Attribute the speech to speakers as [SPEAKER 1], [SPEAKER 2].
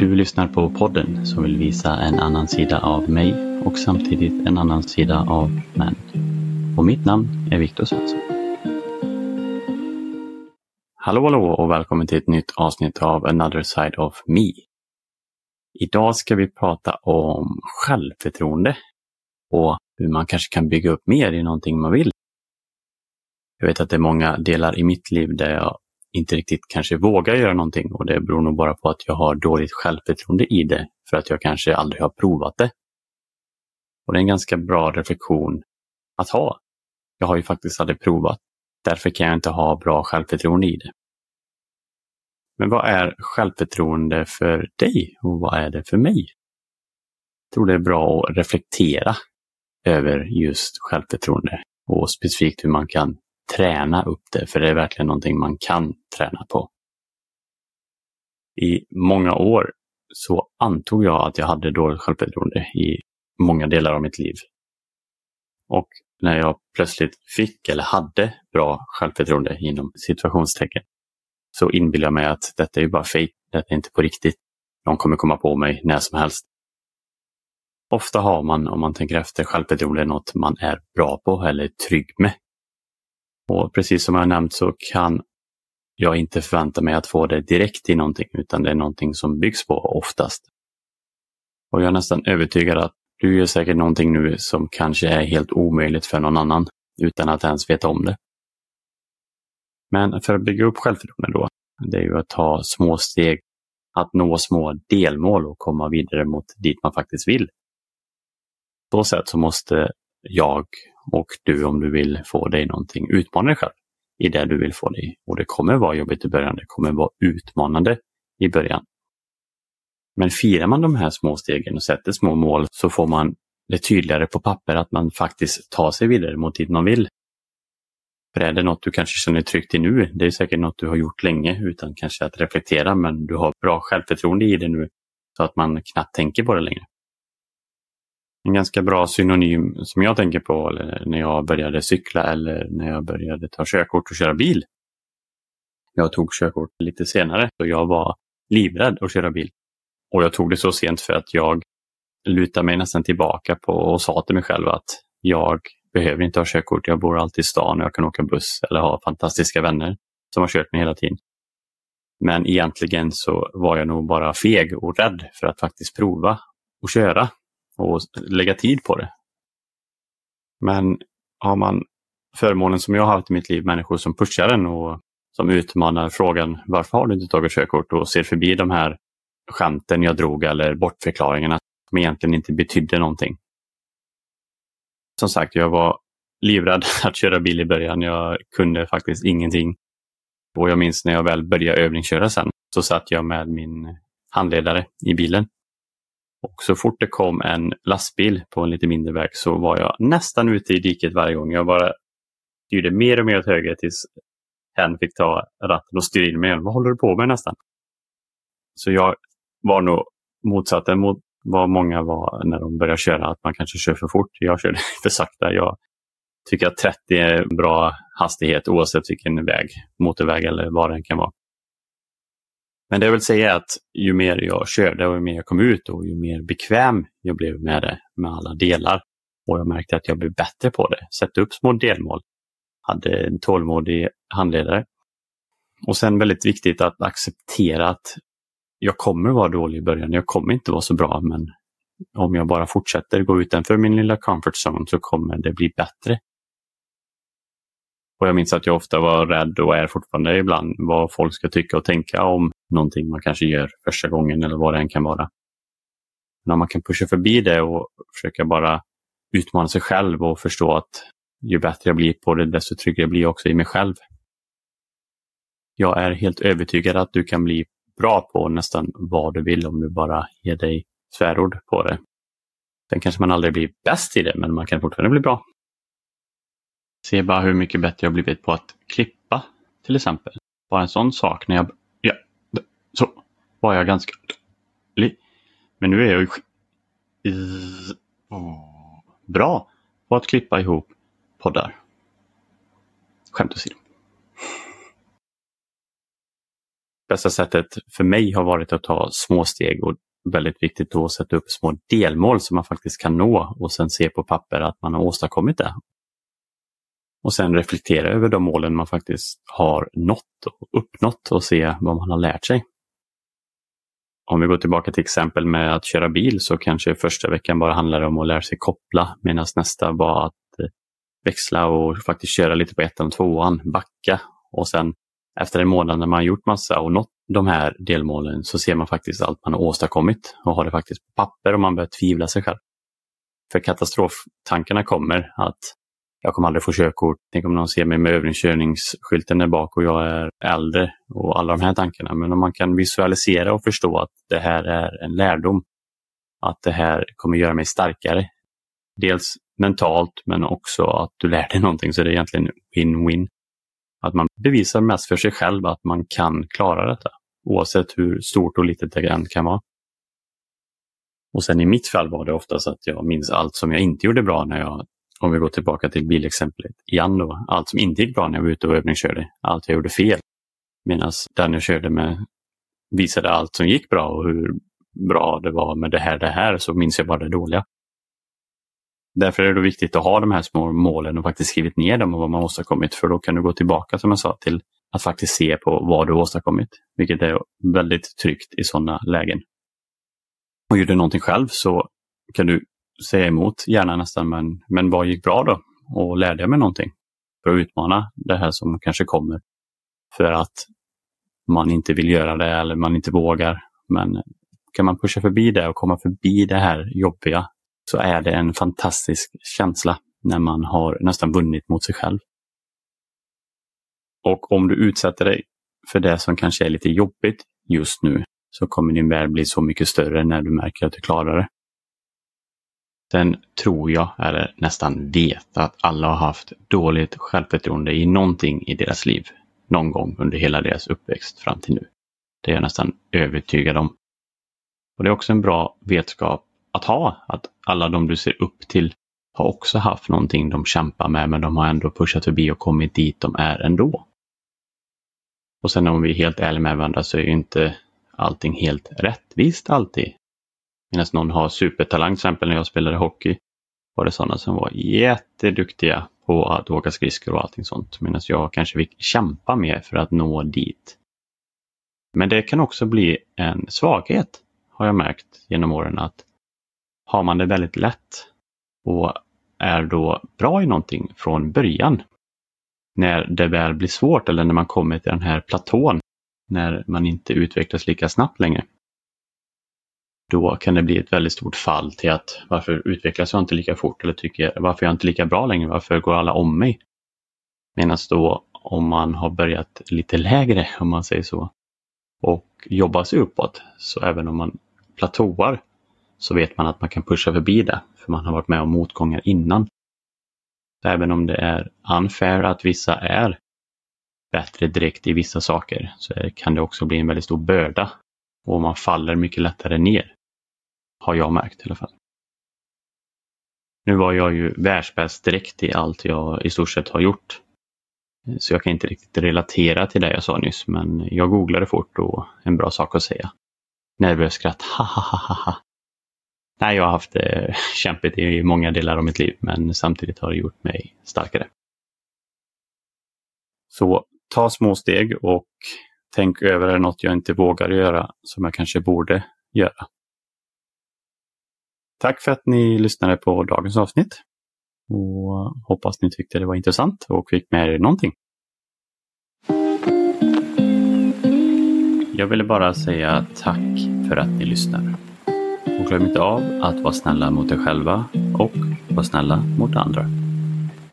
[SPEAKER 1] Du lyssnar på podden som vill visa en annan sida av mig och samtidigt en annan sida av män. Och mitt namn är Viktor Svensson. Hallå hallå och välkommen till ett nytt avsnitt av Another Side of Me. Idag ska vi prata om självförtroende och hur man kanske kan bygga upp mer i någonting man vill. Jag vet att det är många delar i mitt liv där jag inte riktigt kanske vågar göra någonting och det beror nog bara på att jag har dåligt självförtroende i det för att jag kanske aldrig har provat det. Och det är en ganska bra reflektion att ha. Jag har ju faktiskt aldrig provat. Därför kan jag inte ha bra självförtroende i det. Men vad är självförtroende för dig och vad är det för mig? Jag tror det är bra att reflektera över just självförtroende och specifikt hur man kan träna upp det, för det är verkligen någonting man kan träna på. I många år så antog jag att jag hade dåligt självförtroende i många delar av mitt liv. Och när jag plötsligt fick eller hade bra självförtroende inom situationstecken så inbillar jag mig att detta är ju bara fejk, detta är inte på riktigt. De kommer komma på mig när som helst. Ofta har man, om man tänker efter, självförtroende något man är bra på eller trygg med. Och precis som jag nämnt så kan jag inte förvänta mig att få det direkt i någonting, utan det är någonting som byggs på oftast. Och jag är nästan övertygad att du gör säkert någonting nu som kanske är helt omöjligt för någon annan utan att ens veta om det. Men för att bygga upp självförtroende då, det är ju att ta små steg, att nå små delmål och komma vidare mot dit man faktiskt vill. På så sätt så måste jag och du om du vill få dig någonting, utmana dig själv i det du vill få dig. Och det kommer vara jobbigt i början, det kommer vara utmanande i början. Men firar man de här små stegen och sätter små mål så får man det tydligare på papper att man faktiskt tar sig vidare mot dit man vill. För är det något du kanske känner tryggt i nu, det är säkert något du har gjort länge utan kanske att reflektera, men du har bra självförtroende i det nu så att man knappt tänker på det längre. En ganska bra synonym som jag tänker på när jag började cykla eller när jag började ta körkort och köra bil. Jag tog körkort lite senare och jag var livrädd att köra bil. Och jag tog det så sent för att jag lutade mig nästan tillbaka på och sa till mig själv att jag behöver inte ha körkort. Jag bor alltid i stan och jag kan åka buss eller ha fantastiska vänner som har kört mig hela tiden. Men egentligen så var jag nog bara feg och rädd för att faktiskt prova och köra och lägga tid på det. Men har man förmånen som jag har haft i mitt liv, människor som pushar en och som utmanar frågan varför har du inte tagit körkort och ser förbi de här skämten jag drog eller bortförklaringarna som egentligen inte betydde någonting. Som sagt, jag var livrädd att köra bil i början. Jag kunde faktiskt ingenting. Och jag minns när jag väl började övningsköra sen så satt jag med min handledare i bilen och så fort det kom en lastbil på en lite mindre väg så var jag nästan ute i diket varje gång. Jag bara styrde mer och mer åt höger tills hen fick ta ratten och styra in mig igen. Vad håller du på med nästan? Så jag var nog motsatsen mot vad många var när de började köra, att man kanske kör för fort. Jag körde för sakta. Jag tycker att 30 är en bra hastighet oavsett vilken väg, motorväg eller vad det kan vara. Men det jag vill säga är att ju mer jag körde och ju mer jag kom ut och ju mer bekväm jag blev med det, med alla delar. Och jag märkte att jag blev bättre på det. Sätta upp små delmål. Hade en tålmodig handledare. Och sen väldigt viktigt att acceptera att jag kommer vara dålig i början. Jag kommer inte vara så bra, men om jag bara fortsätter gå utanför min lilla comfort zone så kommer det bli bättre. Och jag minns att jag ofta var rädd och är fortfarande ibland vad folk ska tycka och tänka om någonting man kanske gör första gången eller vad det än kan vara. När man kan pusha förbi det och försöka bara utmana sig själv och förstå att ju bättre jag blir på det, desto tryggare blir jag också i mig själv. Jag är helt övertygad att du kan bli bra på nästan vad du vill om du bara ger dig svärord på det. Sen kanske man aldrig blir bäst i det, men man kan fortfarande bli bra. Se bara hur mycket bättre jag blivit på att klippa, till exempel. Bara en sån sak när jag... Ja, så var jag ganska... Men nu är jag ju... Bra på att klippa ihop poddar. Skämt åsido. bästa sättet för mig har varit att ta små steg och väldigt viktigt då att sätta upp små delmål som man faktiskt kan nå och sen se på papper att man har åstadkommit det. Och sen reflektera över de målen man faktiskt har nått och uppnått och se vad man har lärt sig. Om vi går tillbaka till exempel med att köra bil så kanske första veckan bara handlar om att lära sig koppla medan nästa var att eh, växla och faktiskt köra lite på ettan och tvåan, backa och sen efter en månad när man gjort massa och nått de här delmålen så ser man faktiskt allt man har åstadkommit och har det faktiskt på papper och man börjar tvivla sig själv. För katastroftankarna kommer att jag kommer aldrig få körkort. Tänk om någon ser mig med övningskörningsskylten där bak och jag är äldre och alla de här tankarna. Men om man kan visualisera och förstå att det här är en lärdom, att det här kommer göra mig starkare. Dels mentalt men också att du lär dig någonting så det är egentligen win-win. Att man bevisar mest för sig själv att man kan klara detta oavsett hur stort och litet det än kan vara. Och sen i mitt fall var det oftast att jag minns allt som jag inte gjorde bra när jag om vi går tillbaka till bilexemplet igen då, allt som inte gick bra när jag var ute och övningskörde, allt jag gjorde fel. Medan den jag körde med visade allt som gick bra och hur bra det var med det här, det här, så minns jag bara det dåliga. Därför är det viktigt att ha de här små målen och faktiskt skrivit ner dem och vad man åstadkommit, för då kan du gå tillbaka som jag sa till att faktiskt se på vad du åstadkommit, vilket är väldigt tryggt i sådana lägen. Och gör du någonting själv så kan du säga emot gärna nästan, men, men vad gick bra då? Och lärde jag mig någonting? För att utmana det här som kanske kommer. För att man inte vill göra det eller man inte vågar. Men kan man pusha förbi det och komma förbi det här jobbiga så är det en fantastisk känsla när man har nästan vunnit mot sig själv. Och om du utsätter dig för det som kanske är lite jobbigt just nu så kommer din värld bli så mycket större när du märker att du klarar det. Sen tror jag, eller nästan vet, att alla har haft dåligt självförtroende i någonting i deras liv. Någon gång under hela deras uppväxt fram till nu. Det är jag nästan övertygad om. Och Det är också en bra vetskap att ha, att alla de du ser upp till har också haft någonting de kämpar med, men de har ändå pushat förbi och kommit dit de är ändå. Och sen om vi är helt ärliga med varandra så är ju inte allting helt rättvist alltid. Medan någon har supertalang, till exempel när jag spelade hockey, var det sådana som var jätteduktiga på att åka skridskor och allting sånt. Medan jag kanske fick kämpa mer för att nå dit. Men det kan också bli en svaghet, har jag märkt genom åren, att har man det väldigt lätt och är då bra i någonting från början, när det väl blir svårt eller när man kommer till den här platån, när man inte utvecklas lika snabbt längre, då kan det bli ett väldigt stort fall till att varför utvecklas jag inte lika fort eller tycker varför är jag inte lika bra längre? Varför går alla om mig? Medan då om man har börjat lite lägre, om man säger så, och jobbar sig uppåt, så även om man platåar så vet man att man kan pusha förbi det, för man har varit med om motgångar innan. Även om det är unfair att vissa är bättre direkt i vissa saker så kan det också bli en väldigt stor börda och man faller mycket lättare ner. Har jag märkt i alla fall. Nu var jag ju världsbäst direkt i allt jag i stort sett har gjort. Så jag kan inte riktigt relatera till det jag sa nyss, men jag googlade fort och en bra sak att säga. Nervös skratt, ha ha ha ha. Nej, jag har haft det eh, kämpigt i många delar av mitt liv, men samtidigt har det gjort mig starkare. Så ta små steg och tänk över det något jag inte vågar göra som jag kanske borde göra. Tack för att ni lyssnade på dagens avsnitt. Och hoppas ni tyckte det var intressant och fick med er någonting. Jag ville bara säga tack för att ni lyssnar. Och glöm inte av att vara snälla mot er själva och vara snälla mot andra.